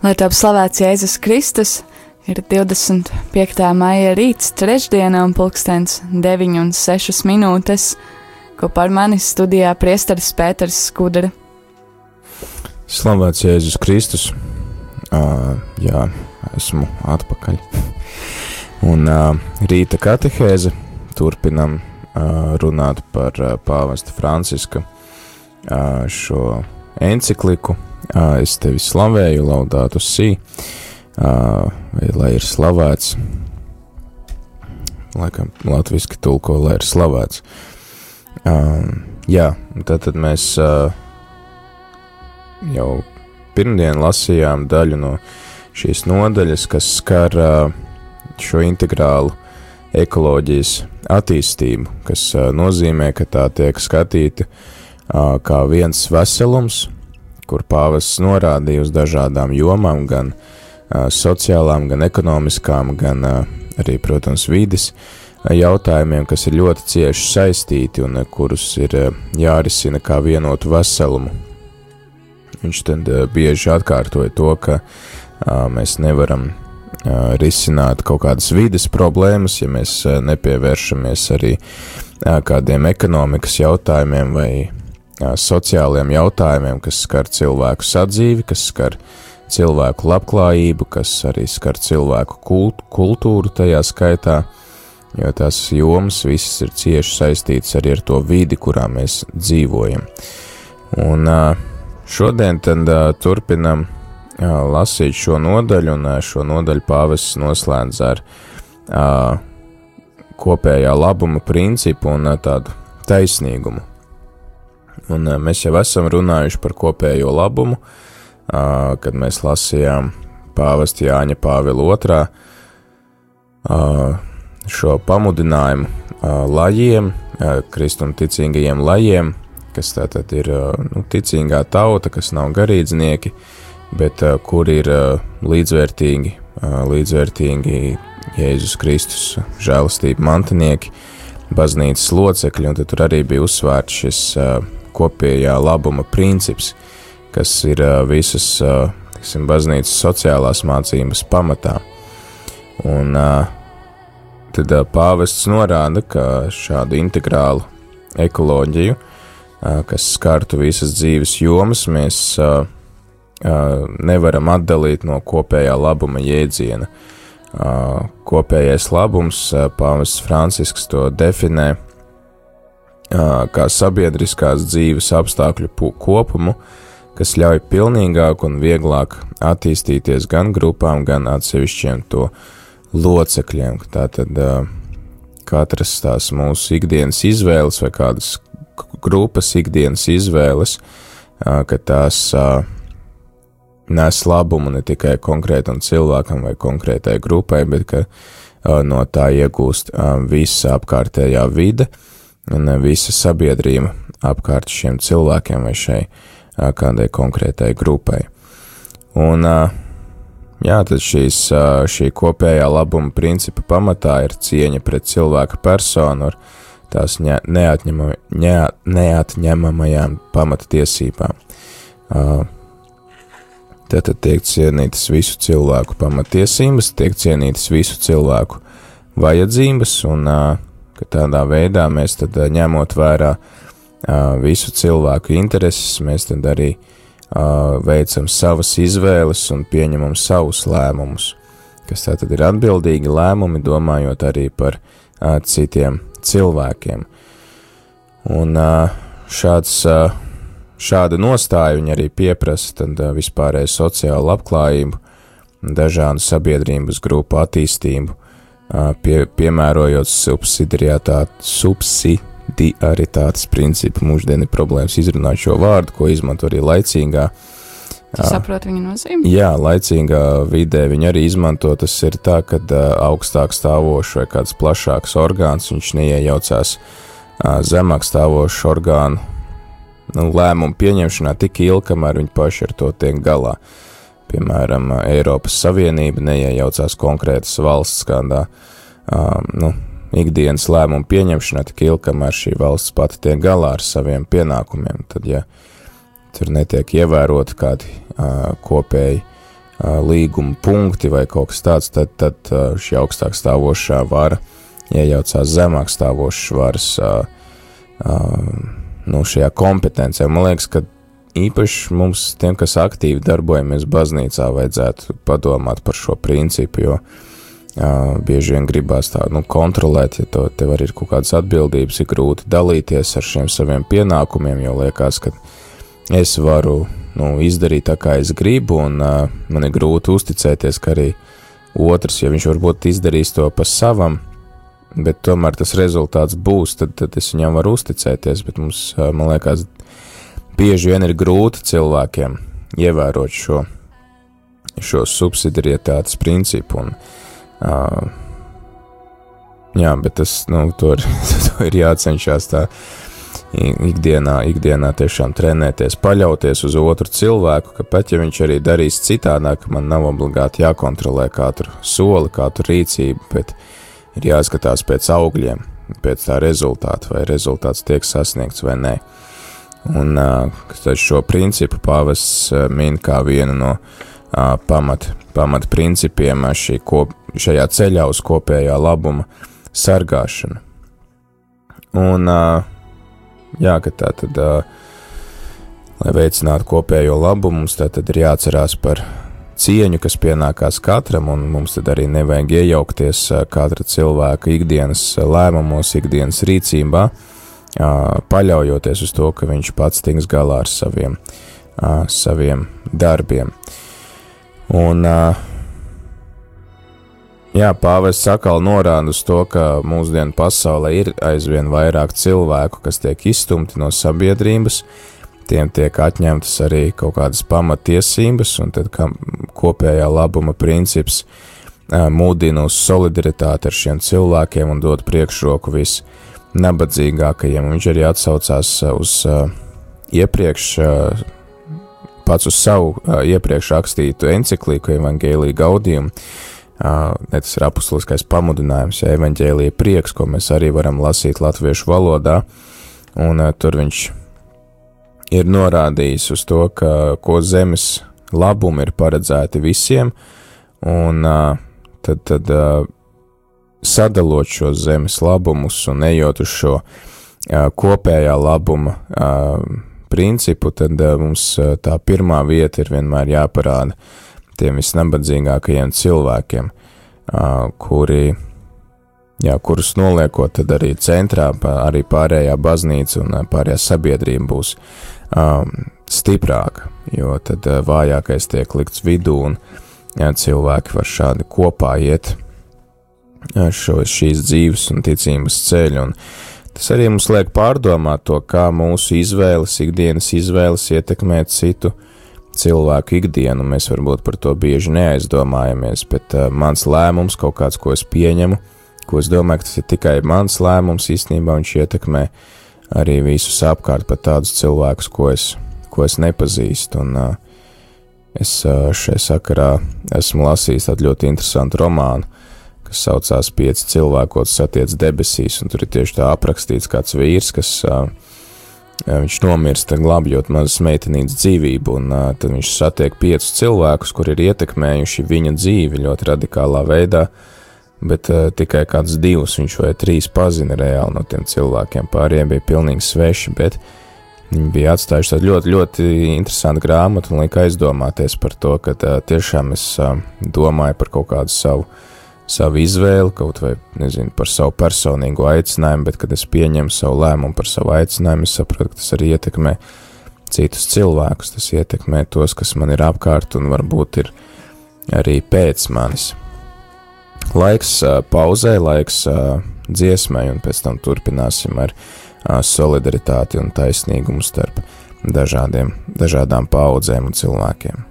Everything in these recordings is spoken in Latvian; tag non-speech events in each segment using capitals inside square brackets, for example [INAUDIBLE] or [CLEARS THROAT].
Lai top slavēts Jēzus Kristus, ir 25. maija rīts, trešdiena un pulkstens 9,6 minūtes, ko par mani studijā priesteris Pēters Skudra. Slavēts Jēzus Kristus! Uh, jā, esmu atpakaļ. un uh, rīta katehēze turpinam uh, runāt par uh, pāvesta Franciska uh, šo encikliku Es tevi slavēju, laudātu sī, lai ir slavēts, laikam latviski tulko, lai ir slavēts. Jā, tad, tad mēs jau pirmdien lasījām daļu no šīs nodaļas, kas skar šo integrālu ekoloģijas attīstību, kas nozīmē, ka tā tiek skatīta kā viens veselums, kur pāvests norādīja uz dažādām jomām, gan sociālām, gan ekonomiskām, gan arī, protams, vides jautājumiem, kas ir ļoti cieši saistīti un kurus ir jārisina kā vienotu veselumu. Viņš tad bieži atkārtoja to, ka mēs nevaram risināt kaut kādas vides problēmas, ja mēs nepievēršamies arī kādiem ekonomikas jautājumiem vai sociāliem jautājumiem, kas skar cilvēku sadzīvi, kas skar cilvēku labklājību, kas arī skar cilvēku kult, kultūru tajā skaitā, jo tās jomas visas ir cieši saistītas arī ar to vidi, kurā mēs dzīvojam. Un šodien tad turpinam lasīt šo nodaļu, un šo nodaļu pāvests noslēdz ar kopējā labuma principu un tādu taisnīgumu. Un mēs jau esam runājuši par kopējo labumu, kad mēs lasījām pāvesta Jāņa Pāvila otrā šo pamudinājumu lajiem, kristumticīgajiem lajiem, kas tātad ir nu, ticīgā tauta, kas nav garīdznieki, bet kur ir līdzvērtīgi, līdzvērtīgi Jēzus Kristus žēlastība mantinieki, baznīcas locekļi, un tur arī bija uzsvērts šis uh, kopējā labuma princips, kas ir visas tiksim, baznīcas sociālās mācības pamatā. Un tad pāvests norāda, ka šādu integrālu ekoloģiju, kas skartu visas dzīves jomas, mēs nevaram atdalīt no kopējā labuma jēdziena. Kopējais labums, pāvests Francisks to definē kā sabiedriskās dzīves apstākļu kopumu, kas ļauj pilnīgāk un vieglāk attīstīties gan grupām, gan atsevišķiem to locekļiem. Tātad katras tās mūsu ikdienas izvēles vai kādas grupas ikdienas izvēles, ka tās nes labumu ne tikai konkrētam cilvēkam vai konkrētai grupai, bet ka no tā iegūst visa apkārtējā vide, un visa sabiedrība apkārt šiem cilvēkiem vai šai kādai konkrētai grupai. Un, jā, tad šīs, šī kopējā labuma principa pamatā ir cieņa pret cilvēka personu ar tās neatņemama, neatņemamajām pamatiesībām. Tātad tiek cienītas visu cilvēku pamatiesības, tiek cienītas visu cilvēku vajadzības, un ka tādā veidā mēs tad ņemot vērā visu cilvēku intereses, mēs tad arī veicam savas izvēles un pieņemam savus lēmumus, kas tātad ir atbildīgi lēmumi, domājot arī par citiem cilvēkiem. Un šāds, šāda nostāja viņa arī pieprasa tad vispārēju sociālu labklājību, dažādu sabiedrības grupu attīstību, pie, piemērojot subsidiaritātes principu. Mūždienu problēmas izrunāt šo vārdu, ko izmanto arī laicīgā. Tu saproti viņa nozīmi? Jā, laicīgā vidē viņi arī izmanto. Tas ir tā, ka augstāk stāvošs vai kāds plašāks orgāns, viņš neiejaucās zemāk stāvošu orgānu nu, lēmumu pieņemšanā tik ilgi, kamēr viņi paši ar to tiek galā. Uh, piemēram, Eiropas Savienība neiejaucās konkrētas valsts kādā um, nu, ikdienas lēmumu pieņemšanā tik ilgi, kamēr šī valsts pati tiek galā ar saviem pienākumiem. Tad, ja tur netiek ievēroti kādi uh, kopēji līguma punkti vai kaut kas tāds, tad, tad šī augstāk stāvošā vara iejaucās zemāk stāvošas varas nu, šajā kompetencē. Man liekas, ka īpaši mums, tiem, kas aktīvi darbojamies baznīcā, vajadzētu padomāt par šo principu, jo uh, bieži vien gribās tā nu, kontrolēt, ja to, tev arī ir kaut kādas atbildības, ir grūti dalīties ar šiem saviem pienākumiem, jo liekas, ka es varu nu, izdarīt tā, kā es gribu, un uh, man ir grūti uzticēties, ka arī otrs, ja viņš varbūt izdarīs to pa savam, bet tomēr tas rezultāts būs, tad, tad es viņam varu uzticēties, bet mums, man liekas, bieži vien ir grūti cilvēkiem ievērot šo, šo subsidiarietātes principu, un uh, jā, bet tas, nu, to ir, [LAUGHS] to ir jācenšas tā ikdienā, ikdienā tiešām trenēties, paļauties uz otru cilvēku, ka pat ja viņš arī darīs citādāk, man nav obligāti jākontrolē katru soli, katru rīcību, bet ir jāskatās pēc augļiem, pēc tā rezultāta, vai rezultāts tiek sasniegts vai nē. Un uh, šo principu pāvests uh, min kā vienu no uh, pamat, pamat principiem šī kop, šajā ceļā uz kopējā labuma sargāšanu. Un uh, jā, ka tā tad, lai veicinātu kopējo labumu, mums tā tad ir jāatcerās par cieņu, kas pienākās katram, un mums tad arī nevajag iejaukties katra cilvēka ikdienas lēmumos, ikdienas rīcībā, paļaujoties uz to, ka viņš pats tiks galā ar saviem, saviem darbiem. Un Jā, pāvests atkal norāda uz to, ka mūsdienu pasaulē ir aizvien vairāk cilvēku, kas tiek izstumti no sabiedrības, tiem tiek atņemtas arī kaut kādas pamatiesības, un tad kopējā labuma princips mūdina uz solidaritāti ar šiem cilvēkiem un dod priekšroku visnabadzīgākajiem. Viņš arī atsaucās uz iepriekš, pats uz savu iepriekš rakstītu enciklīku Evangeliju Gaudījumu ne tas ir apustuliskais pamudinājums, ja evaņģēlīja prieks, ko mēs arī varam lasīt latviešu valodā, un tur viņš ir norādījis uz to, ka ko zemes labumi ir paredzēti visiem, un tad, tad sadalot šos zemes labumus un ejot uz šo kopējā labuma principu, tad mums tā pirmā vieta ir vienmēr jāparāda tiem visnabadzīgākajiem cilvēkiem, kuri, jā, kurus noliekot tad arī centrā, arī pārējā baznīca un pārējā sabiedrība būs stiprāka, jo tad vājākais tiek likts vidū un cilvēki var šādi kopā iet šo, šīs dzīves un ticības ceļu. Un tas arī mums liek pārdomāt to, kā mūsu izvēles, ikdienas izvēles ietekmē citu cilvēku ikdienu, mēs varbūt par to bieži neaizdomājamies, bet uh, mans lēmums, kaut kāds, ko es pieņemu, ko es domāju, tas ir tikai mans lēmums, īstenībā viņš ietekmē arī visus apkārt, pat tādus cilvēkus, ko es, ko es nepazīstu. Un, uh, es uh, šajā sakarā esmu lasījis tādu ļoti interesantu romānu, kas saucās Pieci cilvēki, ko satiec debesīs, un tur ir tieši tā aprakstīts kāds vīrs, kas uh, Viņš nomirst, glābjot mazas meitenītes dzīvību, un uh, tad viņš satiek piecus cilvēkus, kuri ir ietekmējuši viņa dzīvi ļoti radikālā veidā, bet uh, tikai kāds divus viņš vai trīs pazina reāli no tiem cilvēkiem. Pārējiem bija pilnīgi sveši, bet viņi bija atstājuši tādu ļoti, ļoti interesantu grāmatu un lika aizdomāties par to, ka uh, tiešām es uh, domāju par kaut kādu savu savu izvēli, kaut vai nezinu, par savu personīgo aicinājumu, bet kad es pieņemu savu lēmumu par savu aicinājumu, es saprotu, ka tas arī ietekmē citus cilvēkus, tas ietekmē tos, kas man ir apkārt un varbūt ir arī pēc manis. Laiks uh, pauzē, laiks uh, dziesmai, un pēc tam turpināsim ar uh, solidaritāti un taisnīgumu starp dažādiem, dažādām paudzēm un cilvēkiem.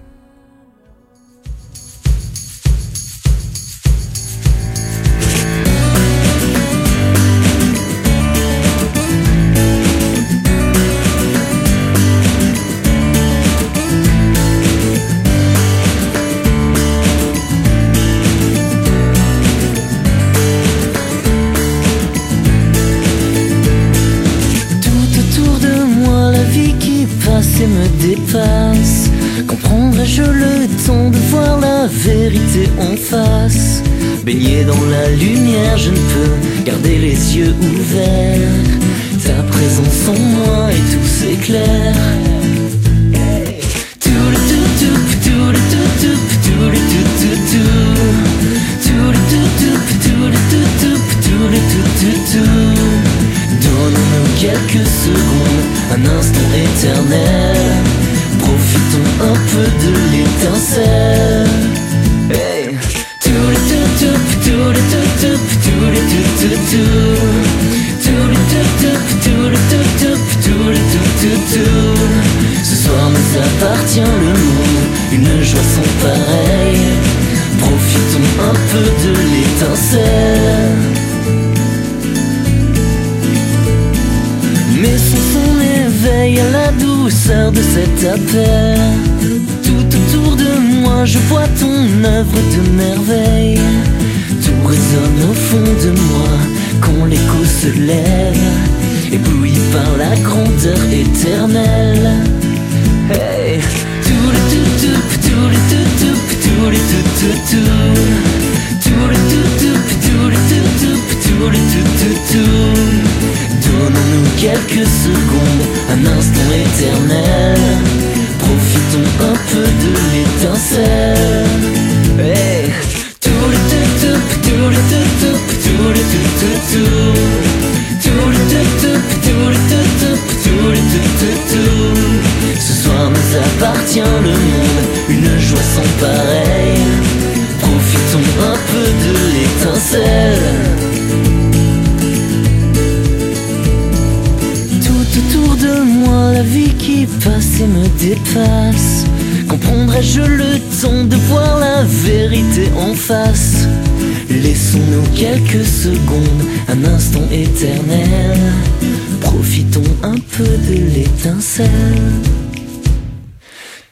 Se lève, ébloui par la grandeur éternelle. Hey, tout le tout tout, tout le tout tout, tout le tout tout tout. Tout le tout tout, tout le tout tout, tout le tout tout tout. Donnons-nous quelques secondes, un instant éternel. Profitons un peu de l'étincelle. Hey. Tout le tout tout, tout le tout tout, tout le tout tout tout. Ce soir nous appartient le monde, une joie sans pareil. Profitons un peu de l'étincelle. Tout autour de moi, la vie qui passe et me dépasse. Comprendrai-je le temps de voir la vérité en face? Laissons-nous quelques secondes, un instant éternel. Profitons un peu de l'étincelle.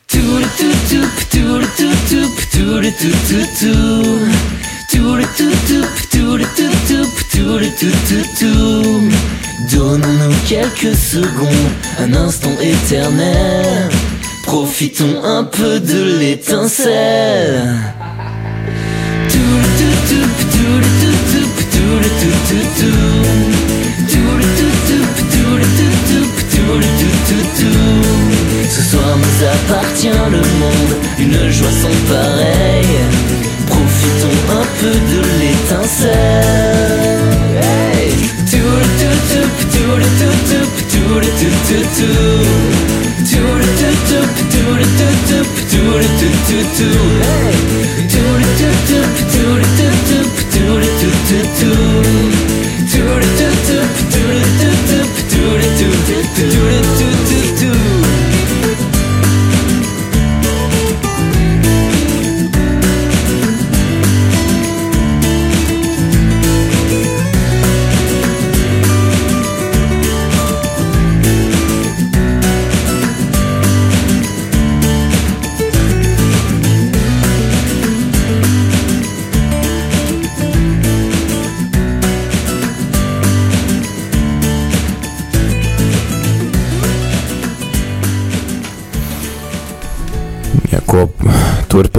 Tout le tout tout, le tout tout, tout le tout tout tout. Tout tout tout. Donnons-nous quelques secondes, un instant éternel. Profitons un peu de l'étincelle. Tout tout tout, tout tout tout, tout tout tout toutou. Ce soir nous appartient le monde, une joie sans pareille. Profitons un peu de l'étincelle. Hey tout le toutou, tout le toutou, tout le toutou, tout le toutou, tout le toutou, tout le toutou, tout le toutou, tout le toutou, tout le toutou.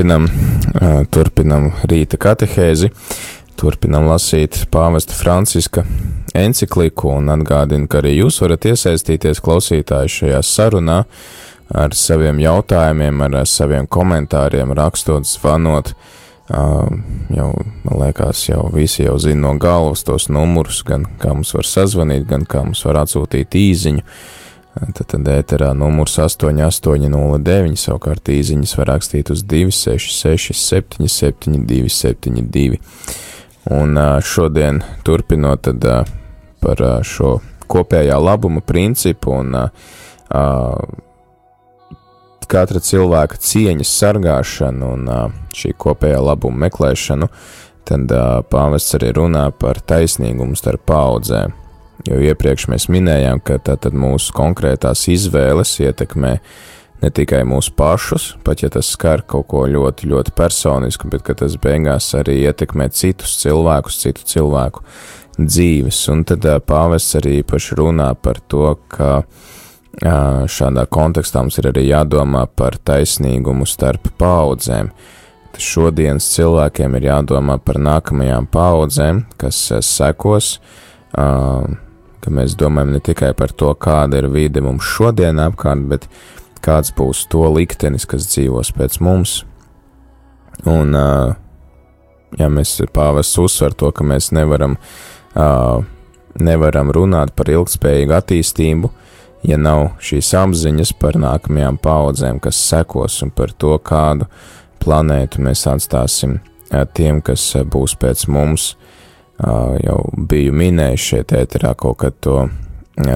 Turpinam, turpinam rīta katehēzi, turpinam lasīt pāvesta Franciska encikliku un atgādinu, ka arī jūs varat iesaistīties klausītāji šajā sarunā ar saviem jautājumiem, ar saviem komentāriem, rakstot, zvanot. Jau, man liekas, jau visi jau zina no galvas tos numurus, gan kā mums var sazvanīt, gan kā mums var atsūtīt īziņu. Tad, ēterā numurs 8809, savukārt īsiņas var rakstīt uz 266, 772, 72. Un šodien turpinot tad, par šo kopējā labuma principu un katra cilvēka cieņas sargāšanu un šī kopējā labuma meklēšanu, tad pāvests arī runā par taisnīgumu starp paudzēm. Jo iepriekš mēs minējām, ka tātad mūsu konkrētās izvēles ietekmē ne tikai mūsu pašus, pat ja tas skar kaut ko ļoti, ļoti personisku, bet ka tas beigās arī ietekmē citus cilvēkus, citu cilvēku dzīves. Un tad pāvests arī īpaši runā par to, ka šādā kontekstā mums ir arī jādomā par taisnīgumu starp paudzēm. šodienas cilvēkiem ir jādomā par nākamajām paudzēm, kas sekos, ka mēs domājam ne tikai par to, kāda ir vide mums šodien apkārt, bet kāds būs to liktenis, kas dzīvos pēc mums. Un, ja mēs pāvests uzsver to, ka mēs nevaram, nevaram runāt par ilgspējīgu attīstību, ja nav šīs apziņas par nākamajām paudzēm, kas sekos un par to, kādu planētu mēs atstāsim tiem, kas būs pēc mums. Jau biju minējis šeit ēterā kaut kad to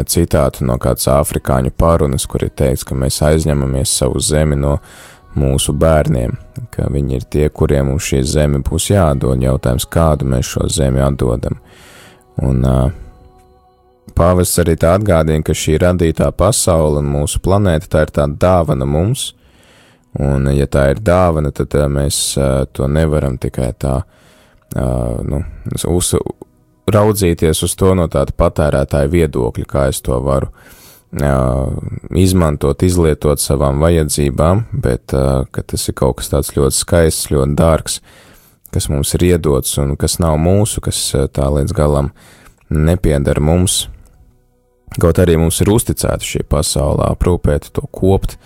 citātu no kāds afrikāņu parunas, kur ir teikts, ka mēs aizņemamies savu zemi no mūsu bērniem, ka viņi ir tie, kuriem mums šī zeme būs jādod. Jautājums, kādu mēs šo zemi atdodam. Un uh, pāvests arī tā atgādina, ka šī radītā pasaule un mūsu planēta tā ir tā dāvana mums, un ja tā ir dāvana, tad uh, mēs uh, to nevaram tikai tā, uh, nu, uz, raudzīties uz to no tāda patērētāja viedokļa, kā es to varu izmantot, izlietot savām vajadzībām, bet ka tas ir kaut kas tāds ļoti skaists, ļoti dārgs, kas mums ir iedots un kas nav mūsu, kas tā līdz galam nepiedara mums, Kaut arī mums ir uzticēta šī pasaulē, aprūpēt to kopt,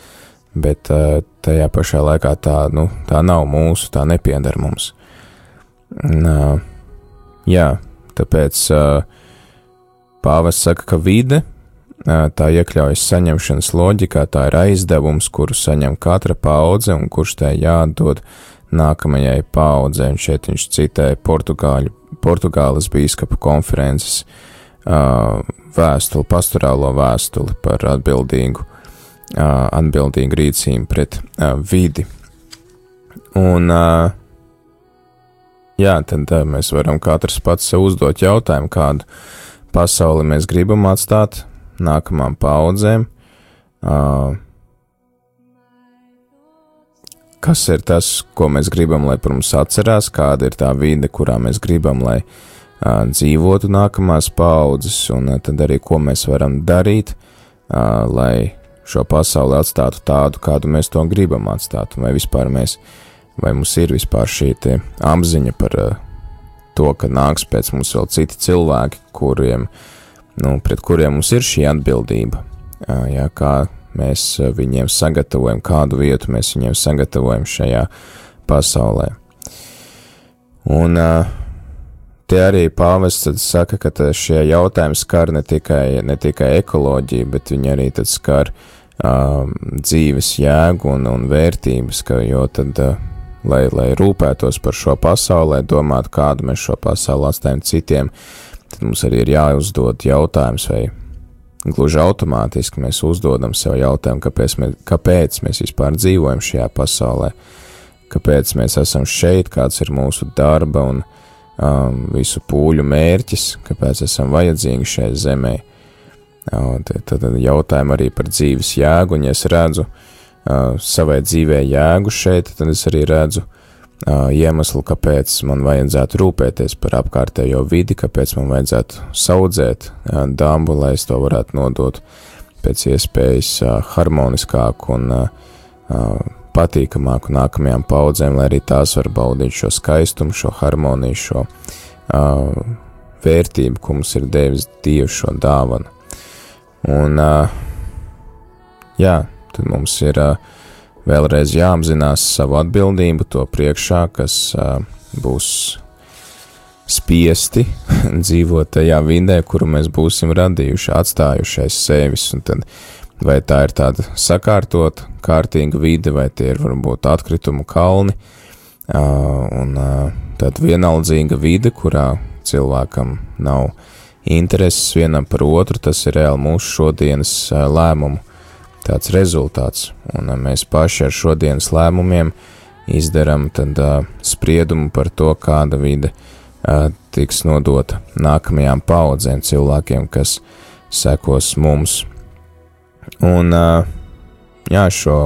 bet tajā pašā laikā tā, nu, tā nav mūsu, tā nepieder mums. Uh, jā, tāpēc uh, pāvis saka, ka vide uh, tā iekļaujas saņemšanas loģikā, tā ir aizdevums, kuru saņem katra paudze un kurš tai jādod nākamajai paudzei. Un šeit viņš citēja Portugāļu, Portugāles bīskapa konferences uh, vēstuli, pastorālo vēstuli par atbildīgu, atbildīgu rīcību pret vidi. Un, jā, tad mēs varam katrs pats sev uzdot jautājumu, kādu pasauli mēs gribam atstāt nākamām paudzēm. Kas ir tas, ko mēs gribam, lai par mums atcerās, kāda ir tā vide, kurā mēs gribam, lai uh, dzīvotu nākamās paudzes, un tad arī ko mēs varam darīt, lai šo pasauli atstātu tādu, kādu mēs to gribam atstāt, vai vispār mēs, vai mums ir vispār šī apziņa par to, ka nāks pēc mums vēl citi cilvēki, kuriem, nu, pret kuriem mums ir šī atbildība, jā, kā mēs viņiem sagatavojam, kādu vietu mēs viņiem sagatavojam šajā pasaulē. Un uh, Te arī pāvests saka, ka šie jautājumi skar ne tikai, ne tikai ekoloģiju, bet viņi arī skar um, dzīves jēgu un, un vērtības, ka, jo tad, uh, lai, lai rūpētos par šo pasauli, lai domātu, kādu mēs šo pasauli atstājam citiem, tad mums arī ir jāuzdod jautājums, vai gluži automātiski mēs uzdodam sev jautājumu, kāpēc mēs, kāpēc mēs vispār dzīvojam šajā pasaulē, kāpēc mēs esam šeit, kāds ir mūsu darba un um, visu pūļu mērķis, kāpēc esam vajadzīgi šai zemē. Tad, tad jautājumi arī par dzīves jēgu, un ja es redzu uh, savai dzīvē jēgu šeit, tad es arī redzu iemeslu, kāpēc man vajadzētu rūpēties par apkārtējo vidi, kāpēc man vajadzētu saudzēt dambu, lai es to varētu nodot pēc iespējas harmoniskāk un patīkamāku nākamajām paudzēm, lai arī tās var baudīt šo skaistumu, šo harmoniju, šo uh, vērtību, ko mums ir devis Dievs šo dāvanu. Un, uh, jā, tad mums ir vēlreiz jāapzinās savu atbildību to priekšā, kas būs spiesti [LAUGHS] dzīvot tajā vidē, kuru mēs būsim radījuši, atstājuši aiz sevis, tad vai tā ir tāda sakārtota, kārtīga vide, vai tie ir varbūt atkritumu kalni, un tāda vienaldzīga vide, kurā cilvēkam nav intereses vienam par otru, tas ir reāli mūsu šodienas lēmumu tāds rezultāts, un mēs paši ar šodienas lēmumiem izdarām tad spriedumu par to, kāda vide tiks nodota nākamajām paudzēm cilvēkiem, kas sekos mums Un, jā, šo,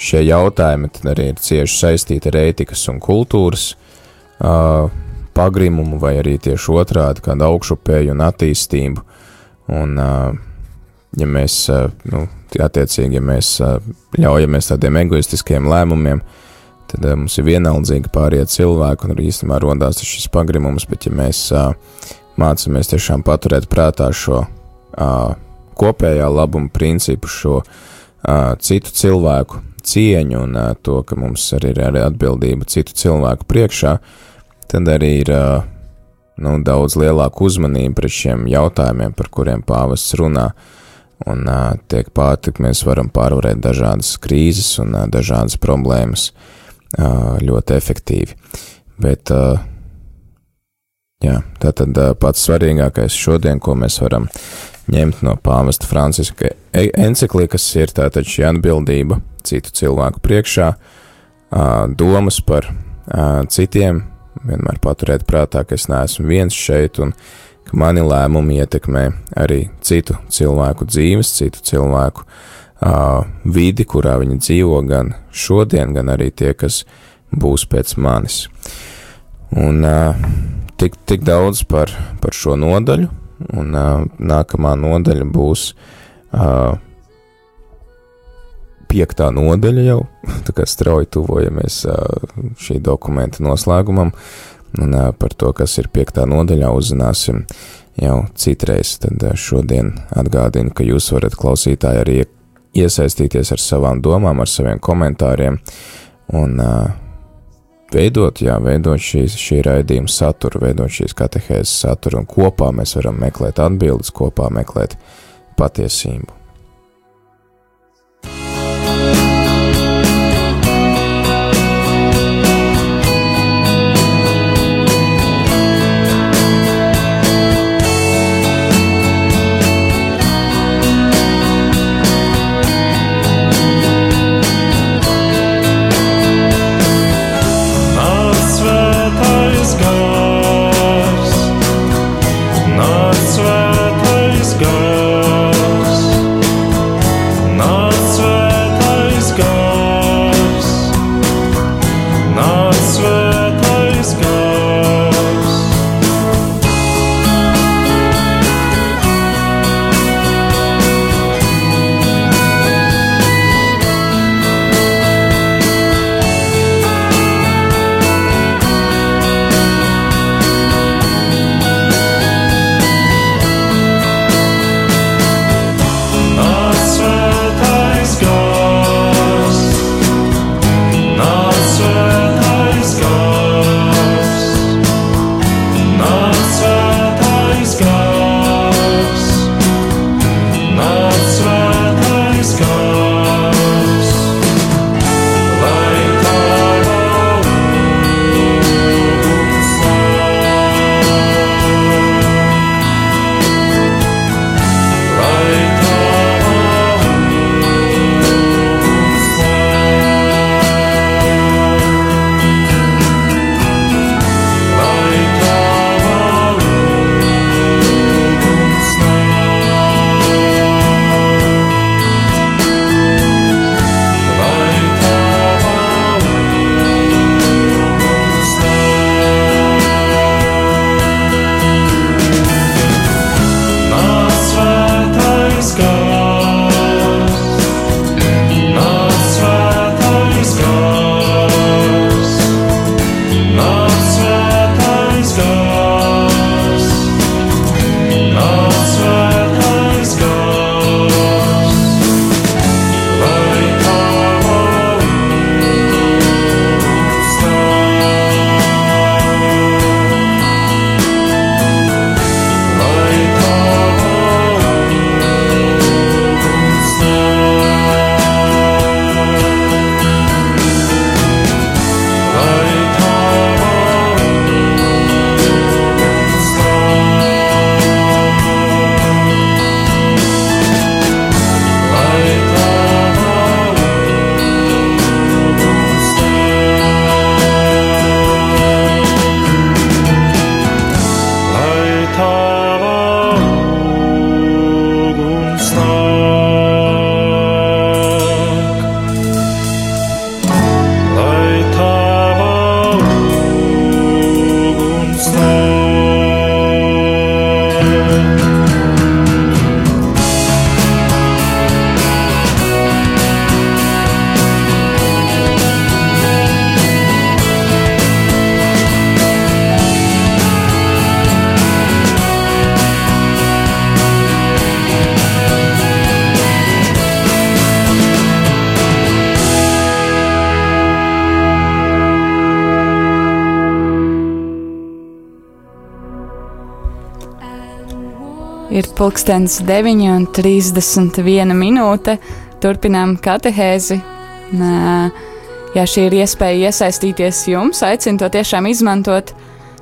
šie jautājumi arī ir cieši saistīti ar ētikas un kultūras pagrimumu, vai arī tieši otrādi, kādu augšupēju un attīstību. Un, ja mēs, nu, attiecīgi, ja mēs ļaujamies tādiem egoistiskiem lēmumiem, tad uh, mums ir vienaldzīgi pārējie cilvēki, un arī īstenībā rodās šis pagrimums, bet ja mēs uh, mācāmies tiešām paturēt prātā šo uh, kopējā labuma principu, šo uh, citu cilvēku cieņu un uh, to, ka mums arī ir arī atbildība citu cilvēku priekšā, tad arī ir uh, nu, daudz lielāka uzmanība pret šiem jautājumiem, par kuriem pāvests runā. Un tiek pārti, ka mēs varam pārvarēt dažādas krīzes un dažādas problēmas ļoti efektīvi. Bet, jā, tā tad pats svarīgākais šodien, ko mēs varam ņemt no pāvesta Franciska e, enciklikas, ir tātad šī atbildība citu cilvēku priekšā, domas par citiem, vienmēr paturēt prātā, ka es neesmu viens šeit un ka mani lēmumi ietekmē arī citu cilvēku dzīves, citu cilvēku vidi, kurā viņi dzīvo gan šodien, gan arī tie, kas būs pēc manis. Un tik, tik daudz par, par šo nodaļu, un uh, nākamā nodaļa būs uh, piektā nodaļa jau, [LAUGHS] tā kā strauji tuvojamies uh, šī dokumenta noslēgumam, un par to, kas ir piektā nodaļā, uzzināsim jau citreiz. Tad šodien atgādinu, ka jūs varat klausītāji arī iesaistīties ar savām domām, ar saviem komentāriem, un veidot, jā, veidot šīs, šī raidījuma saturu, veidot šīs katehēzes saturu, un kopā mēs varam meklēt atbildes, kopā meklēt patiesību. Ir pulkstenis 9,31 minūte. Turpinām katehēzi. Ja šī ir iespēja iesaistīties jums, aicinu to tiešām izmantot.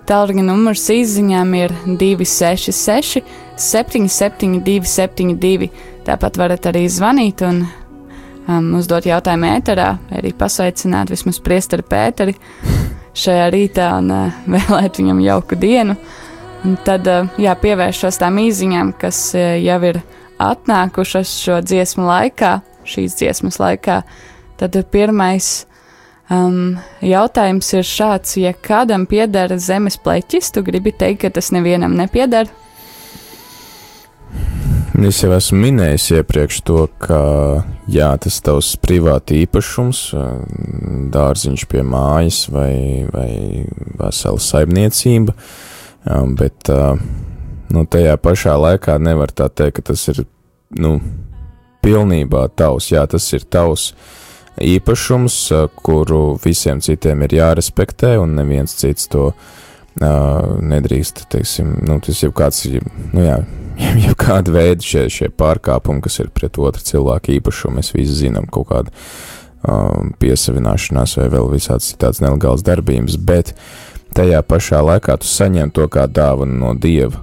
Tālruņa numurs izziņām ir 266, 772, 72. Tāpat varat arī zvanīt un um, uzdot jautājumu ēterā, arī pasveicināt vismaz priesteri Pēteri šajā rītā un uh, [LAUGHS] vēlēt viņam jauku dienu. Un tad uh, jā, pievēršos tām īziņām, kas uh, jau ir atnākušas šo dziesmu laikā, šīs dziesmas laikā. Tad pirmais Um, jautājums ir šāds, ja kādam pieder zemes pleķis, tu gribi teikt, ka tas nevienam nepieder? Es jau esmu minējis iepriekš to, ka jā, tas tavs privāti īpašums, dārziņš pie mājas vai, vai vesela saimniecība, bet nu, tajā pašā laikā nevar tā teikt, ka tas ir nu, pilnībā tavs. Jā, tas ir tavs īpašums, kuru visiem citiem ir jārespektē, un neviens cits to uh, nedrīkst, teiksim, nu, tas jau kāds, nu jā, [LAUGHS] jau kāda veida šie, šie pārkāpumi, kas ir pret otru cilvēku īpašumu, mēs visi zinām kaut kādu um, piesavināšanās vai vēl visāds citāds nelegāls darbības, bet tajā pašā laikā tu saņem to kā dāvanu no Dieva,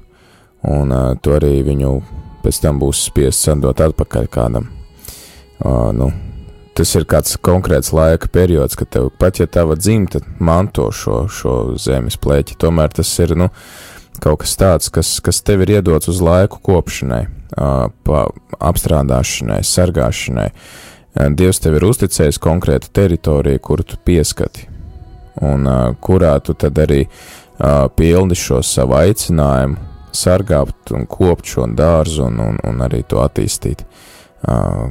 un uh, tu arī viņu pēc tam būs spiests atdot atpakaļ kādam. Uh, nu, tas ir kāds konkrēts laika periods, kad tev pat ja tava dzimta manto šo, šo zemes plēķi, tomēr tas ir nu, kaut kas tāds, kas, kas tev ir iedots uz laiku kopšanai, apstrādāšanai, sargāšanai. Dievs tev ir uzticējis konkrētu teritoriju, kuru tu pieskati, un kurā tu tad arī pildi šo savu aicinājumu, sargāt un kopt šo dārzu un, un, un arī to attīstīt. Uh,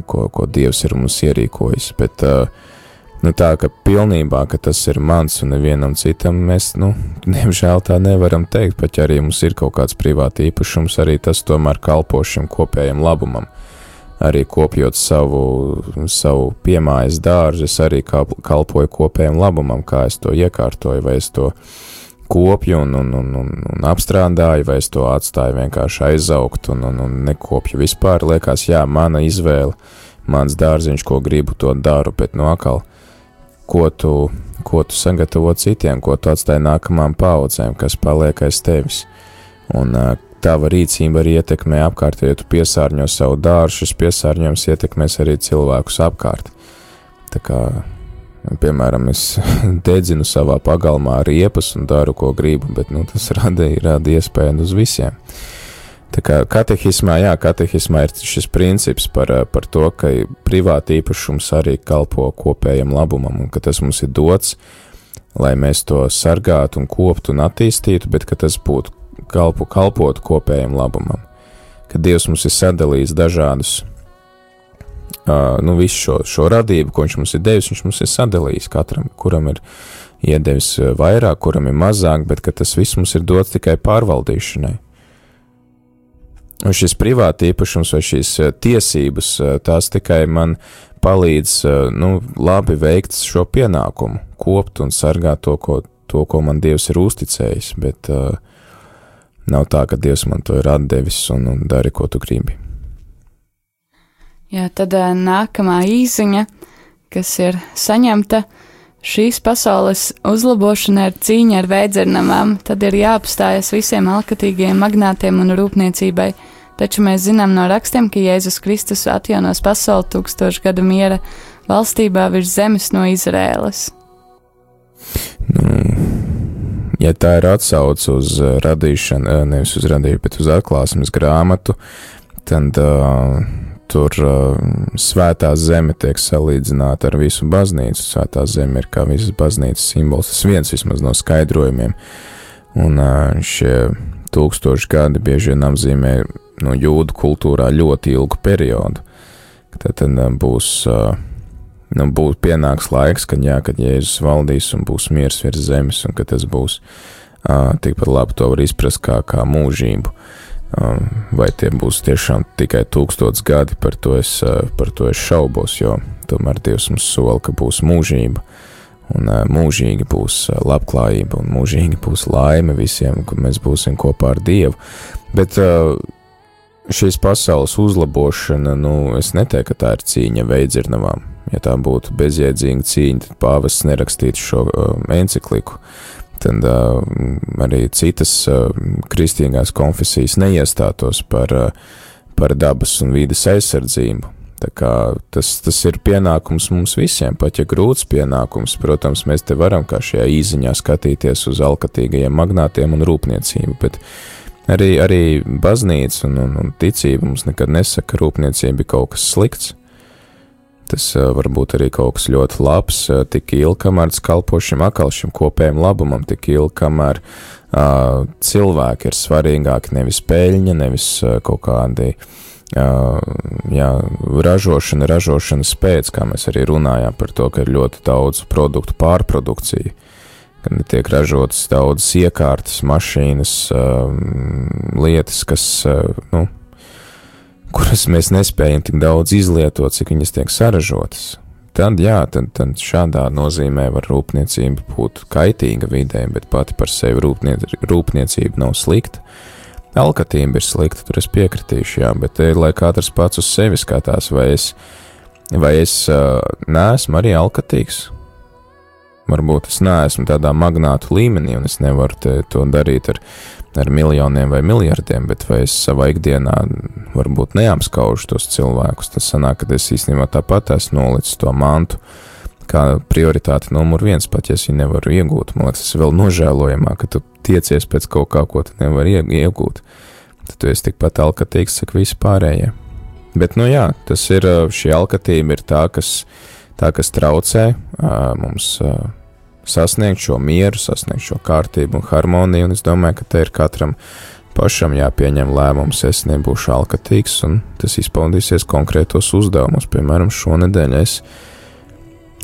ko, ko Dievs ir mums ierīkojis. Bet nu, tā, ka pilnībā ka tas ir mans un nevienam citam, mēs, nu, [LAUGHS] diemžēl tā nevaram teikt. Pat ja arī mums ir kaut kāds privāti īpašums, arī tas tomēr kalpo šim kopējam labumam. Arī kopjot savu, savu piemājas dārzu, es arī kalpoju kopējam labumam, kā es to iekārtoju, vai es to uh, kopju un, un, un, un, un apstrādāju, vai es to atstāju vienkārši aizaugt un, un, un nekopju vispār. Liekas, jā, mana izvēle, mans dārziņš, ko gribu, to daru, bet no atkal, ko tu, ko tu sagatavo citiem, ko tu atstāji nākamām paudzēm, kas paliek aiz tevis. Un tava rīcība arī ietekmē apkārt, ja tu piesārņo savu dārzu, šis piesārņojums ietekmēs arī cilvēkus apkārt. Tā kā Piemēram, es [LAUGHS] dedzinu savā pagalmā riepas un daru, ko gribu, bet nu, tas rada, rada iespēju uz visiem. Tā kā katehismā, jā, katehismā ir šis princips par, par to, ka privāti īpašums arī kalpo kopējam labumam, un ka tas mums ir dots, lai mēs to sargātu un koptu un attīstītu, bet ka tas būtu kalpu kalpotu kopējam labumam. Ka Dievs mums ir sadalījis dažādus uh, nu, visu šo, šo radību, ko viņš mums ir devis, viņš mums ir sadalījis katram, kuram ir iedevis vairāk, kuram ir mazāk, bet tas viss mums ir dots tikai pārvaldīšanai. Un šis privāti īpašums vai šīs tiesības, tās tikai man palīdz, nu, labi veikt šo pienākumu, kopt un sargāt to, ko, to, ko man Dievs ir uzticējis, bet uh, nav tā, ka Dievs man to ir atdevis un, un dari, ko tu gribi. Jā, tad nākamā īziņa, kas ir saņemta, šīs pasaules uzlabošana ir cīņa ar vēdzernamām, tad ir jāapstājas visiem alkatīgiem magnātiem un rūpniecībai. Taču mēs zinām no rakstiem, ka Jēzus Kristus atjaunos pasauli tūkstošu gadu miera valstībā virs zemes no Izrēlas. Nu, ja tā ir atsauce uz radīšanu, nevis uz radīšanu, bet uz atklāsmes grāmatu, tad uh, tur uh, svētā zeme tiek salīdzināta ar visu baznīcu. Svētā zeme ir kā visas baznīcas simbols, tas viens vismaz no skaidrojumiem. Un uh, šie tūkstoši gadi bieži vien apzīmē no jūdu kultūrā ļoti ilgu periodu. Tad, tad uh, būs, uh, nu, būs pienāks laiks, kad, jā, kad Jēzus valdīs un būs miers virs zemes, un ka tas būs uh, tikpat labi to var izprast kā, kā mūžību. Uh, Um, vai tie būs tiešām tikai tūkstots gadi, par to es, uh, par to es šaubos, jo tomēr Dievs mums sola, ka būs mūžība, un uh, mūžīgi būs uh, labklājība, un mūžīgi būs laime visiem, ka mēs būsim kopā ar Dievu. Bet šīs pasaules uzlabošana, nu, es neteiktu, ka tā ir cīņa veidzirnavām. Ja tā būtu bezjēdzīga cīņa, tad pāvests nerakstītu šo uh, encikliku. Tad uh, arī citas uh, kristīgās konfesijas neiestātos par, uh, par dabas un vīdes aizsardzību. Tas, tas ir pienākums mums visiem, pat ja grūts pienākums. Protams, mēs te varam kā šajā īziņā skatīties uz alkatīgajiem magnātiem un rūpniecību, bet arī, arī baznīca un, un, un ticība mums nekad nesaka, ka rūpniecība ir kaut kas slikts. Tas uh, var būt arī kaut kas ļoti labs, uh, tik ilgi, kamēr tas kalpo šim akal, šim kopējam labumam, tik ilgi, kamēr uh, cilvēki ir svarīgāki, nevis peļņa, nevis uh, kaut kādi uh, jā, ražošana, ražošanas pēc, kā mēs arī runājām par to, ka ir ļoti daudz produktu pārprodukcija, kad tiek ražotas daudzas iekārtas, mašīnas, lietas, kas, nu, kuras mēs nespējam tik daudz izlietot, cik viņas tiek saražotas. Tad, jā, tad, tad šādā nozīmē var rūpniecība būt kaitīga vidē, bet pati par sevi rūpniec, rūpniecība nav slikta. Alkatība ir slikta, tur es piekritīšu, jā, bet te ir lai katrs pats uz sevi skatās, vai es, vai es uh, neesmu arī alkatīgs. Varbūt es neesmu tādā magnātu līmenī, un es nevaru to darīt ar, ar miljoniem vai miljardiem, bet vai es savā ikdienā varbūt neapskaužu tos cilvēkus. Tas sanāk, ka es īstenībā tāpat esmu nolicis to mantu kā prioritāte numur viens, pat ja es viņu nevaru iegūt. Man liekas, tas ir vēl nožēlojamāk, ka tu tiecies pēc kaut kā, ko tu nevari iegūt. Tad tu esi tikpat alkatīgs, cik visi pārējie. Bet, nu jā, tas ir šī alkatība, ir tā, kas, tā, kas traucē mums sasniegt šo mieru, sasniegt šo kārtību un harmoniju, un es domāju, ka te ir katram pašam jāpieņem lēmums, es nebūšu alkatīgs, un tas izpaudīsies konkrētos uzdevumos. Piemēram, šonadēļ es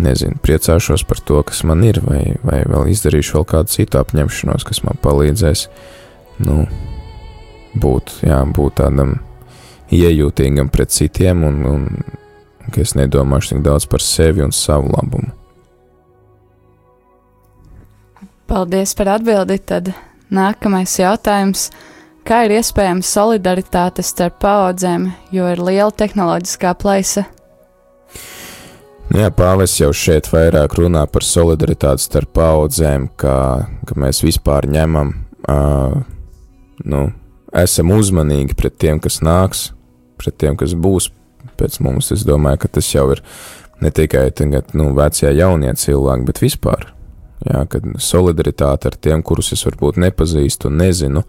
nezinu, priecāšos par to, kas man ir, vai, vai vēl izdarīšu vēl kādu citu apņemšanos, kas man palīdzēs, nu, būt, jā, būt tādam iejūtīgam pret citiem, un, un ka es nedomāšu tik daudz par sevi un savu labumu. Paldies par atbildi. Tad nākamais jautājums. Kā ir iespējama solidaritāte starp paudzēm, jo ir liela tehnoloģiskā plaisa? Jā, Pāvis jau šeit vairāk runā par solidaritāti starp paudzēm, ka, ka mēs vispār ņemam, uh, nu, esam uzmanīgi pret tiem, kas nāks, pret tiem, kas būs pēc mums. Es domāju, ka tas jau ir ne tikai tagad, nu, vecie jaunie cilvēki, bet vispār. Jā, kad solidaritāte ar tiem, kurus es varbūt nepazīstu un nezinu,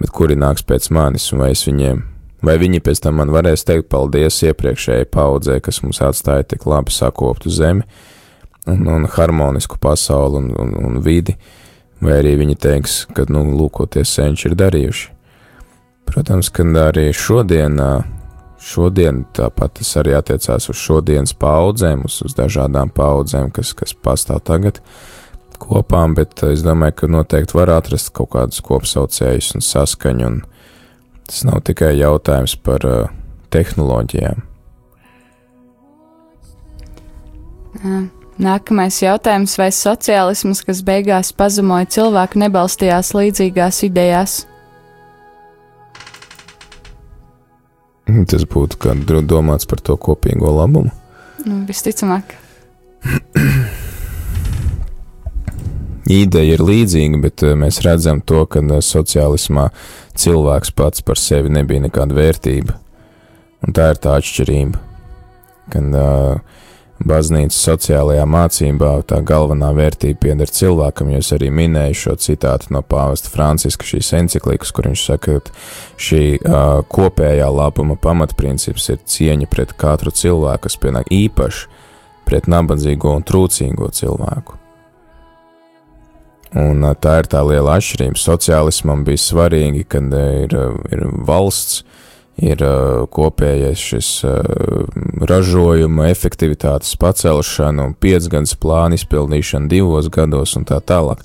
bet kuri nāks pēc manis, un vai es viņiem Vai viņi pēc tam man varēs teikt paldies iepriekšējai paudzē, kas mums atstāja tik labi sakoptu zemi un, un harmonisku pasauli un, un, un vidi, vai arī viņi teiks, ka, nu, lūkoties senči ir darījuši. Protams, ka arī šodien, šodien tāpat tas arī attiecās uz šodienas paudzēm, uz, uz dažādām paudzēm, kas, kas pastāv tagad kopām, bet es domāju, ka noteikti var atrast kaut kādus kopsaucējus un saskaņu un, Tas nav tikai jautājums par uh, tehnoloģijām. Nākamais jautājums, vai sociālisms, kas beigās pazemoja cilvēku, nebalstījās līdzīgās idejās? [LAUGHS] Tas būtu domāts par to kopīgo labumu. Nu, visticamāk. [CLEARS THROAT] ideja ir līdzīga, bet eh, mēs redzam to, ka eh, sociālismā cilvēks pats par sevi nebija nekāda vērtība. Un tā ir tā atšķirība. Kad uh, baznīcas sociālajā mācībā tā galvenā vērtība pieder cilvēkam, jo es arī minēju šo citātu no pāvesta Franciska šīs enciklikas, kur viņš saka, ka šī uh, kopējā labuma pamatprincips ir cieņa pret katru cilvēku, kas pienāk īpaši pret nabadzīgo un trūcīgo cilvēku. Un tā ir tā liela atšķirība. Sociālismam bija svarīgi, ka ir, ir valsts, ir kopējais šis ražojuma efektivitātes pacelšana piecgadus plāna izpildīšana divos gados un tā tālāk.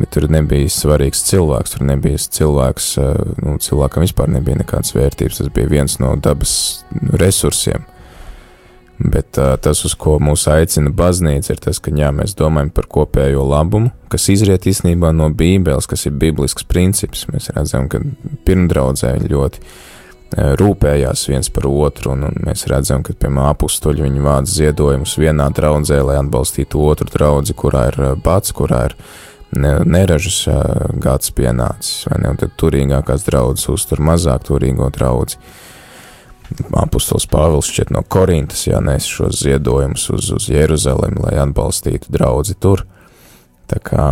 Bet tur nebija svarīgs cilvēks, tur nebija cilvēks, nu, cilvēkam vispār nebija nekādas vērtības. Tas bija viens no dabas resursiem. Bet uh, tas, uz ko mūs aicina baznīca, ir tas, ka jā, mēs domājam par kopējo labumu, kas izriet īstenībā no Bībeles, kas ir biblisks princips. Mēs redzam, ka pirmdraudzē ļoti rūpējās viens par otru, un, un mēs redzam, ka, piemēram, apstuļi viņi vāc ziedojumus vienā draudzē, lai atbalstītu otru draudzi, kurā ir bats, kurā ir neražas gads pienācis, vai ne, un tad turīgākās draudzes uztur mazāk turīgo draudzi. Apostols Pāvils šķiet no Korintas, jā, nes šos ziedojumus uz, uz Jeruzalemi, lai atbalstītu draudzi tur. Tā kā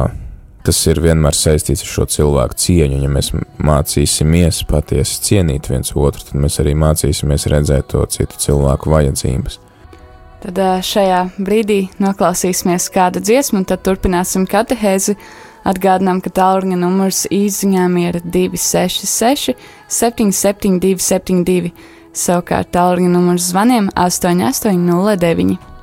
tas ir vienmēr saistīts ar šo cilvēku cieņu. Ja mēs mācīsimies patiesi cienīt viens otru, tad mēs arī mācīsimies redzēt to citu cilvēku vajadzības. Tad šajā brīdī noklausīsimies kādu dziesmu, un tad turpināsim katehēzi. Atgādinām, ka tālruņa numurs īsiņām ir 266, 772, 72, Savukārt tālruņa numurs zvaniem 88909.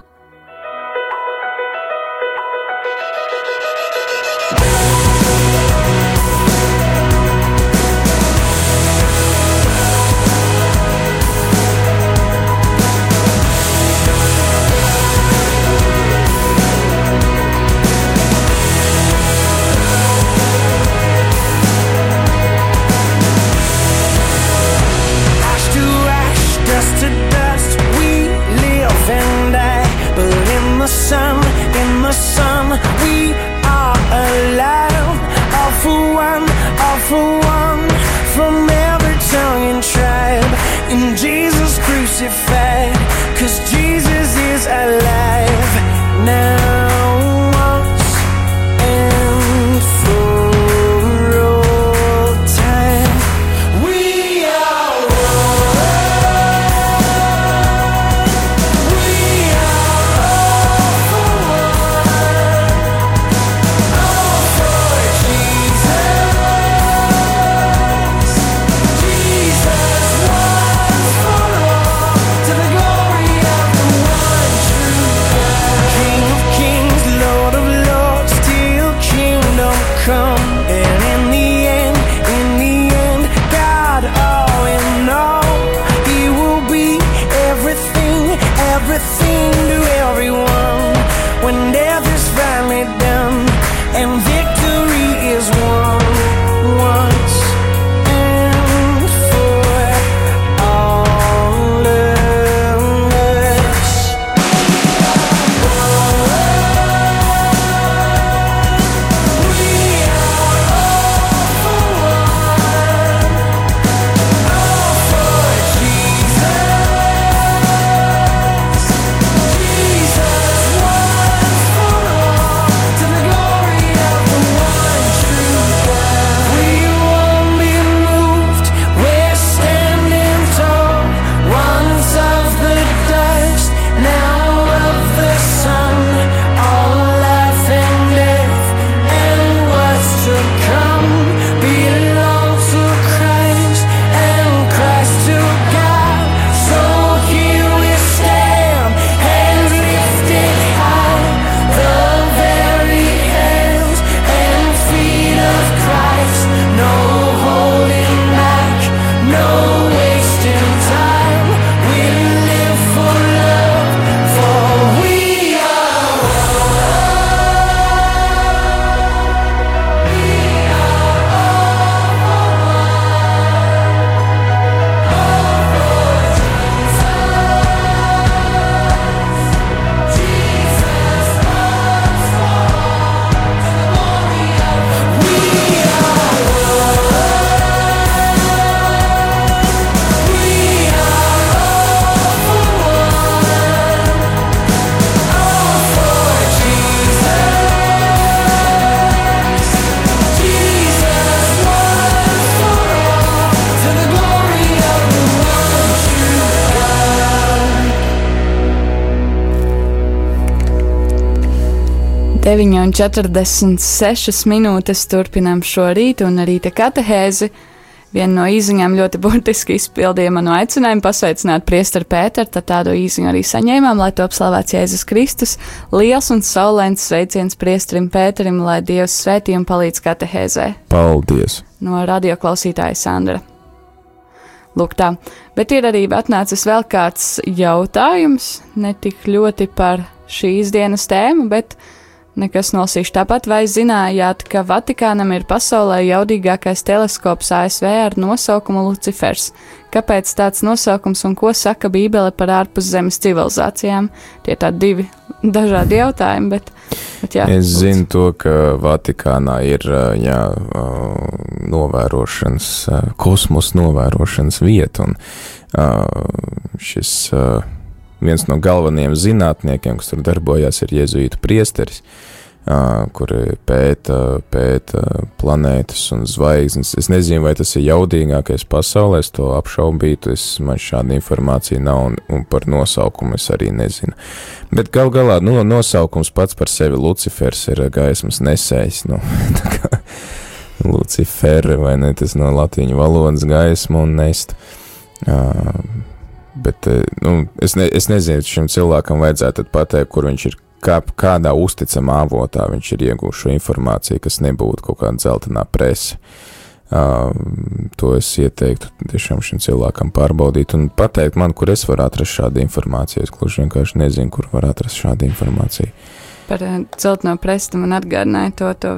9,46 minūtes turpinām šo rītu un rīta katehēzi. Viena no īsiņām ļoti [LAUGHS] burtiski izpildīja manu aicinājumu pasveicināt priesteru Pēteru, tad tādu īsiņu arī saņēmām, lai top slavēts Jēzus Kristus. Liels un saulēns sveiciens priesterim Pēterim, lai Dievs svētī un palīdz katehēzē. Paldies! No radioklausītāja Sandra. Lūk, tā. Bet ir arī atnācis vēl kāds jautājums, ne tik ļoti par šīs dienas tēmu, bet par nekas nolasīšu. Tāpat vai zinājāt, ka Vatikānam ir pasaulē jaudīgākais teleskops ASV ar nosaukumu Lucifers? Kāpēc tāds nosaukums un ko saka Bībele par ārpuszemes civilizācijām? Tie tādi divi dažādi jautājumi, bet, bet jā. Es zinu to, ka Vatikānā ir jā, novērošanas, kosmosa novērošanas vieta, un šis viens no galvenajiem zinātniekiem, kas tur darbojās, ir jēzuītu priesteris, kuri pēta, pēta planētas un zvaigznes. Es nezinu, vai tas ir jaudīgākais pasaulē, es to apšaubītu, es, man šāda informācija nav, un, un par nosaukumu es arī nezinu. Bet gal galā, nu, nosaukums pats par sevi Lucifers ir gaismas nesējs, nu, [LAUGHS] tā kā Lucifer, vai ne, tas no latīņu valodas gaisma un nest. Uh, Bet eh, nu, es, ne, es nezinu, šim cilvēkam vajadzētu pateikt, kur viņš ir, kā, kādā uzticamā avotā viņš ir iegūmis šo informāciju, kas nebūtu kaut kāda dzeltenā presa. Uh, to es ieteiktu tiešām šim cilvēkam pārbaudīt un pateikt man, kur es varu atrast šādu informāciju. Es gluži vienkārši nezinu, kur var atrast šādu informāciju. Par uh, dzelteno presi man atgādināja to, to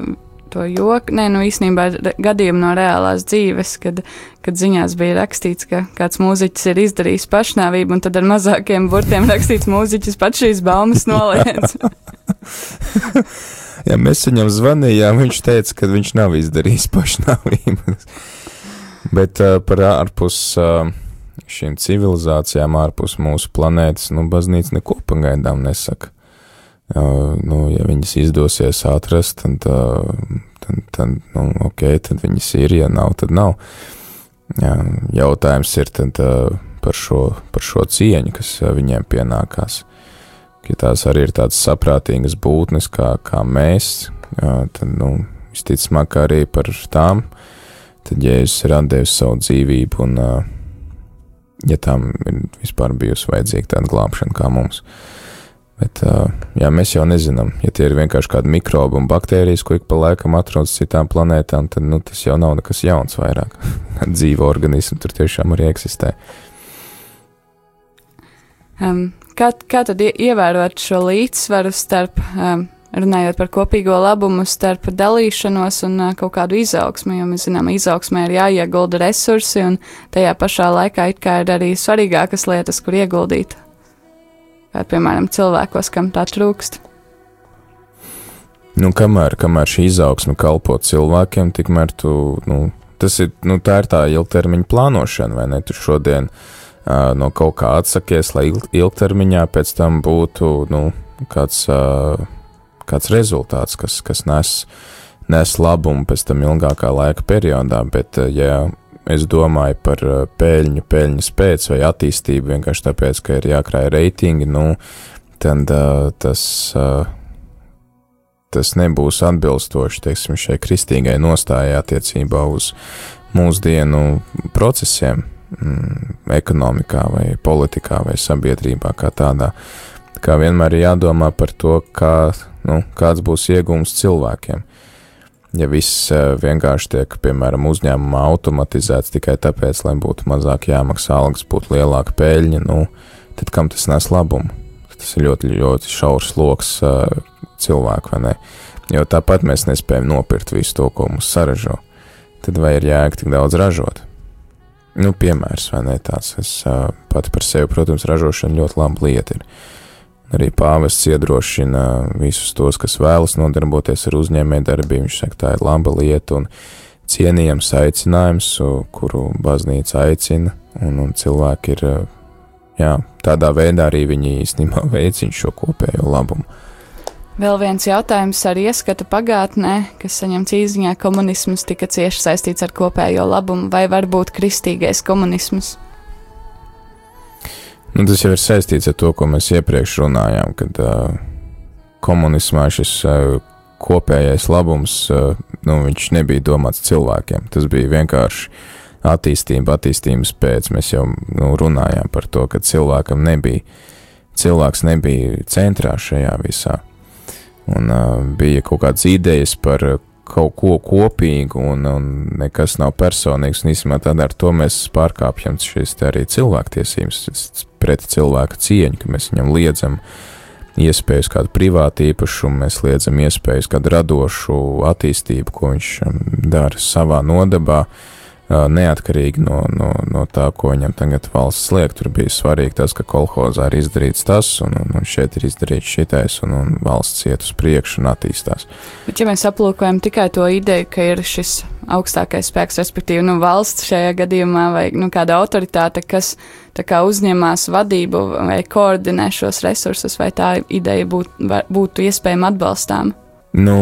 to joku. Nē, nu īstenībā gadījumu no reālās dzīves, kad, kad ziņās bija rakstīts, ka kāds mūziķis ir izdarījis pašnāvību, un tad ar mazākiem burtiem rakstīts mūziķis pats šīs baumas noliedz. [LAUGHS] ja mēs viņam zvanījām, viņš teica, ka viņš nav izdarījis pašnāvību. [LAUGHS] Bet uh, par ārpus uh, šīm civilizācijām, ārpus mūsu planētas, nu, baznīca neko pagaidām nesaka. Nu, ja viņas izdosies atrast, tad, tad, tad nu, ok, tad viņas ir, ja nav, tad nav. Jā, jautājums ir tad, par, šo, par šo cieņu, kas viņiem pienākās. Ja tās arī ir tādas saprātīgas būtnes, kā, kā mēs, tad, nu, visticamāk, arī par tām, tad Jēzus ir atdevis savu dzīvību, un, ja tam ir vispār bijusi vajadzīga tāda glābšana kā mums. Uh, Bet jā, mēs jau nezinām, ja tie ir vienkārši kādi mikrobi un baktērijas, ko ik pa laikam atrodas citām planētām, tad nu, tas jau nav nekas jauns vairāk. [LAUGHS] Dzīvo organismi tur tiešām arī eksistē. Um, kā, kā tad ievērot šo līdzsvaru starp, um, runājot par kopīgo labumu, starp dalīšanos un uh, kaut kādu izaugsmu? Jo mēs zinām, izaugsmē ir jāiegulda resursi, un tajā pašā laikā ir arī svarīgākas lietas, kur ieguldīt kā piemēram cilvēkos, kam tā trūkst. Nu, kamēr, kamēr šī izaugsme kalpo cilvēkiem, tikmēr tu, nu, tas ir, nu, tā ir tā ilgtermiņa plānošana, vai ne? Tu šodien uh, no kaut kā atsakies, lai ilgtermiņā pēc tam būtu, nu, kāds, uh, kāds rezultāts, kas, kas nes, nes labumu pēc tam ilgākā laika periodā, bet, uh, ja es domāju par uh, peļņu, peļņas pēc vai attīstību vienkārši tāpēc, ka ir jākrāj reitingi, nu, tad uh, tas, uh, tas nebūs atbilstoši, teiksim, šai kristīgai nostājai attiecībā uz mūsdienu procesiem, mm, ekonomikā vai politikā vai sabiedrībā kā tādā. Kā vienmēr ir jādomā par to, kā, nu, kāds būs iegūms cilvēkiem ja viss eh, vienkārši tiek, piemēram, uzņēmumā automatizēts tikai tāpēc, lai būtu mazāk jāmaksā algas, būtu lielāka peļņa, nu, tad kam tas nes labumu? Tas ir ļoti, ļoti šaurs lokus uh, cilvēku, vai ne? Jo tāpat mēs nespējam nopirkt visu to, ko mums saražo. Tad vai ir jēga tik daudz ražot? Nu, piemērs, vai ne tāds, es uh, pati par sevi, protams, ražošana ļoti laba lieta ir. Arī pāvests iedrošina visus tos, kas vēlas nodarboties ar uzņēmējdarbību. Viņš saka, tā ir laba lieta un cienījams aicinājums, kuru baznīca aicina, un, un cilvēki ir, jā, tādā veidā arī viņi īstenībā [LAUGHS] veicina šo kopējo labumu. Vēl viens jautājums ar ieskatu pagātnē, kas saņemts īziņā komunisms tika cieši saistīts ar kopējo labumu, vai varbūt kristīgais komunisms? Nu, tas jau ir saistīts ar to, ko mēs iepriekš runājām, kad uh, komunismā šis uh, kopējais labums, uh, nu, nebija domāts cilvēkiem. Tas bija vienkārši attīstība, attīstības pēc. Mēs jau nu, runājām par to, ka cilvēkam nebija, cilvēks nebija centrā šajā visā. Un uh, bija kaut kādas idejas par kaut ko kopīgu un, un nekas nav personīgs. Un īstenībā tad ar to mēs pārkāpjam šīs arī cilvēktiesības pret cilvēku cieņu, ka mēs viņam liedzam iespēju uz kādu privātu īpašumu, mēs liedzam iespēju uz kādu radošu attīstību, ko viņš um, dara savā nodabā. Uh, neatkarīgi no, no, no tā, ko viņam tagad valsts liek. Tur bija svarīgi tas, ka kolhozā ir izdarīts tas, un, un, un šeit ir izdarīts šitais, un, un valsts iet uz priekšu un attīstās. Bet, ja mēs aplūkojam tikai to ideju, ka ir šis augstākais spēks, respektīvi nu, valsts šajā gadījumā, vai nu, kāda autoritāte, kas kā, uzņemās vadību vai koordinē šos resursus, vai tā ideja būt, būtu iespējama atbalstām? Nu,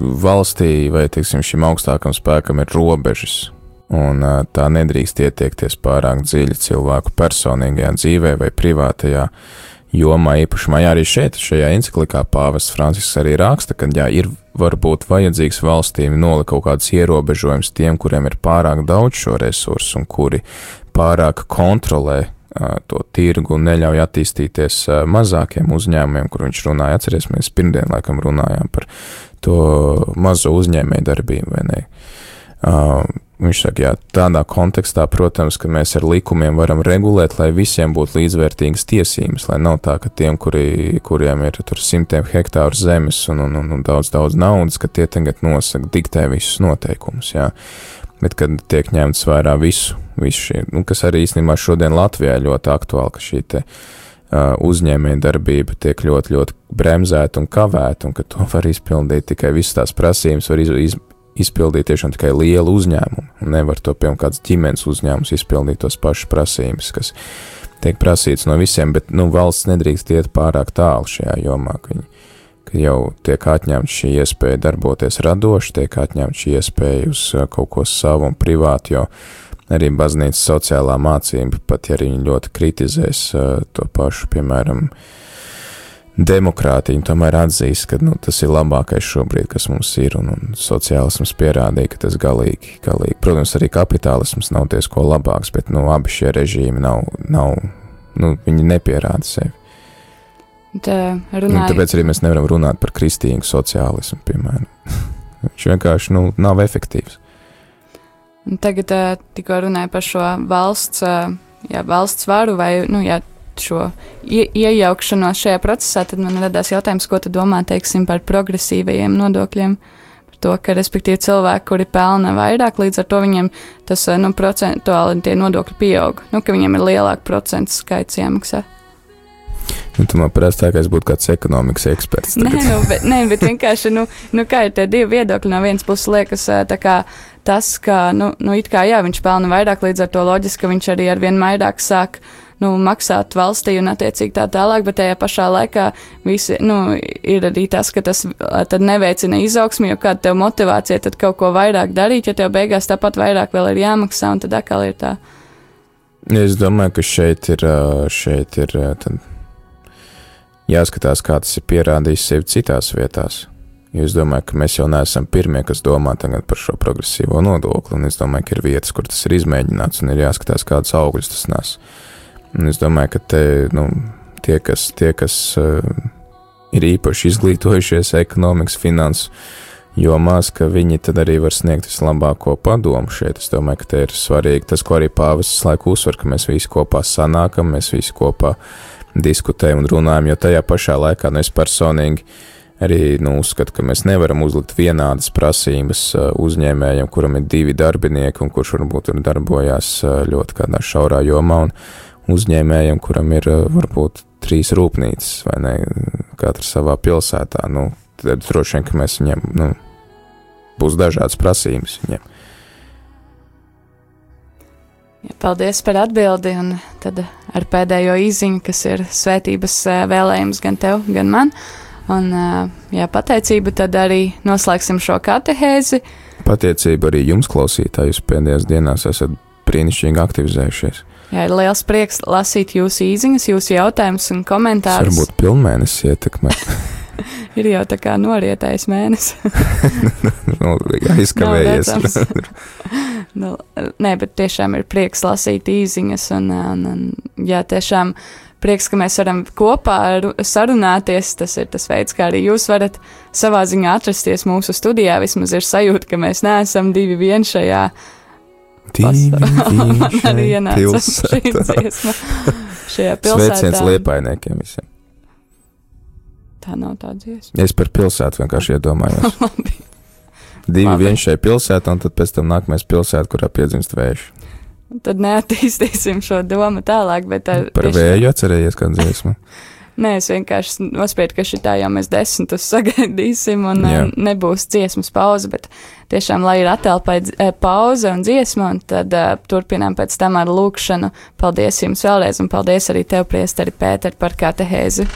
valstī vai teiksim, šim augstākam spēkam ir robežas un tā nedrīkst ietekties pārāk dziļi cilvēku personīgajā dzīvē vai privātajā jomā īpašumā. Jā, arī šeit, šajā encyklikā pāvests Francisks arī raksta, ka jā, ir varbūt vajadzīgs valstīm nolikt kaut kādus ierobežojumus tiem, kuriem ir pārāk daudz šo resursu un kuri pārāk kontrolē to tirgu un neļauj attīstīties mazākiem uzņēmumiem, kur viņš runāja. Atcerieties, mēs pirmdien laikam runājām par to mazo uzņēmēju darbību, vai ne? Uh, Viņš saka, jā, tādā kontekstā, protams, ka mēs ar likumiem varam regulēt, lai visiem būtu līdzvērtīgas tiesības, lai nav tā, ka tiem, kuri, kuriem ir tur simtiem hektāru zemes un, un, un, un daudz, daudz naudas, ka tie tagad nosaka, diktē visus noteikumus, jā. Bet, kad tiek ņemts vērā visu, visu šī, nu, kas arī īstenībā šodien Latvijā ļoti aktuāli, ka šī te uh, uzņēmēja darbība tiek ļoti, ļoti bremzēta un kavēta, un ka to [LAUGHS] var izpildīt tikai visas tās prasības, var iz, iz, izpildīt tiešām tikai lielu uzņēmumu. Nevar to, piemēram, kāds ģimenes uzņēmums izpildīt tos pašus prasības, kas tiek prasīts no visiem, bet nu, valsts nedrīkst iet pārāk tālu šajā jomā, ka, viņi, ka jau tiek atņemta šī iespēja darboties radoši, tiek atņemta šī iespēja uz uh, kaut ko savu un privātu, jo arī baznīcas sociālā mācība, pat ja viņi ļoti kritizēs uh, to pašu, piemēram, uh, demokrātija tomēr atzīst, ka nu, tas ir labākais šobrīd, kas mums ir, un, un sociālisms pierādīja, ka tas galīgi, galīgi. Protams, arī kapitālisms nav diezko labāks, bet nu, abi šie režīmi nav, nav nu, viņi nepierāda sevi. Tā, runāju... nu, tāpēc arī mēs nevaram runāt par kristīgu sociālismu, piemēram. [LAUGHS] Viņš vienkārši nu, nav efektīvs. Tagad tikko runāju par šo valsts, jā, valsts varu vai, nu, jā, šo ie, iejaukšanos šajā procesā, tad man radās jautājums, ko tu domā, teiksim, par progresīvajiem nodokļiem. Par to, ka, respektīvi, cilvēki, kuri pelna vairāk, līdz ar to viņiem tas, nu, procentuāli tie nodokļi pieaug, nu, ka viņiem ir lielāka procentu skaits jāmaksā. Nu, tu man prasa tā, ka es būtu kāds ekonomikas eksperts. Tagad. Nē, nu, bet, nē, bet vienkārši, nu, nu, kā ir tie divi viedokļi, no vienas puses liekas tā kā tas, ka, nu, nu it kā, jā, viņš pelna vairāk, līdz ar to loģiski, ka viņš arī ar vien vairāk sāk uh, nu, maksāt valstī un attiecīgi tā tālāk, bet tajā pašā laikā visi, nu, ir arī tas, ka tas tad neveicina izaugsmi, jo kāda tev motivācija tad kaut ko vairāk darīt, ja tev beigās tāpat vairāk vēl ir jāmaksā, un tad atkal ir tā. Es domāju, ka šeit ir, šeit ir jāskatās, kā tas ir pierādījis sevi citās vietās. Jo es domāju, ka mēs jau neesam pirmie, kas domā par šo progresīvo nodokli, es domāju, ka ir vietas, kur tas ir izmēģināts, un ir jāskatās, kādas augļus tas nes. Un es domāju, ka te, nu, tie, kas, tie, kas uh, ir īpaši izglītojušies ekonomikas, finanses jomās, ka viņi tad arī var sniegt vislabāko padomu šeit. Es domāju, ka te ir svarīgi tas, ko arī pāvests laiku uzsver, ka mēs visi kopā sanākam, mēs visi kopā diskutējam un runājam, jo tajā pašā laikā nu, es personīgi arī nu, uzskatu, ka mēs nevaram uzlikt vienādas prasības uh, uzņēmējam, kuram ir divi darbinieki un kurš varbūt tur darbojās uh, ļoti kādā šaurā jomā. Un, uzņēmējam, kuram ir eh, varbūt trīs rūpnīcas vai ne, katra savā pilsētā. Nu, tad droši vien, ka mēs viņiem, nu, būs dažādas prasības viņiem. Ja, paldies par atbildi, un tad ar pēdējo īziņu, kas ir svētības eh, vēlējums gan tev, gan man, un eh, jā, pateicību, tad arī noslēgsim šo katehēzi. Pateicība arī jums, klausītāji, jūs pēdējās dienās esat brīnišķīgi aktivizējušies. Jā, ir liels prieks lasīt jūsu īsiņas, jūsu jautājumus un komentārus. Varbūt pilnmēnesis ietekmē. [LAUGHS] ir jau tā kā norietējis mēnesis. [LAUGHS] nu, aizkavējies. [LAUGHS] nu, nē, bet tiešām ir prieks lasīt īsiņas un, un, un jā, tiešām prieks, ka mēs varam kopā sarunāties. Tas ir tas veids, kā arī jūs varat savā ziņā atrasties mūsu studijā. Vismaz ir sajūta, ka mēs neesam divi vien šajā Man arī ienāca šī dziesma šajā [LAUGHS] pilsētā. Sveiciens liepainiekiem visiem. Tā nav tā dziesma. Es par pilsētu vienkārši iedomājos. [LAUGHS] Divi viens šai pilsētā, un tad pēc tam nākamais pilsēta, kurā piedzimst vējš. Tad neattīstīsim šo domu tālāk, bet ar, Par tieši- vēju atcerējies, kāda dziesma. [LAUGHS] Nē, es vienkārši nospiedu, ka šitā jau mēs desmitus sagaidīsim, un Jā. uh, nebūs dziesmas pauze, bet tiešām, lai ir attēlpai pauze un dziesma, un tad uh, turpinām pēc tam ar lūkšanu. Paldies jums vēlreiz, un paldies arī tev, priesteri Pēter, par katehēzi.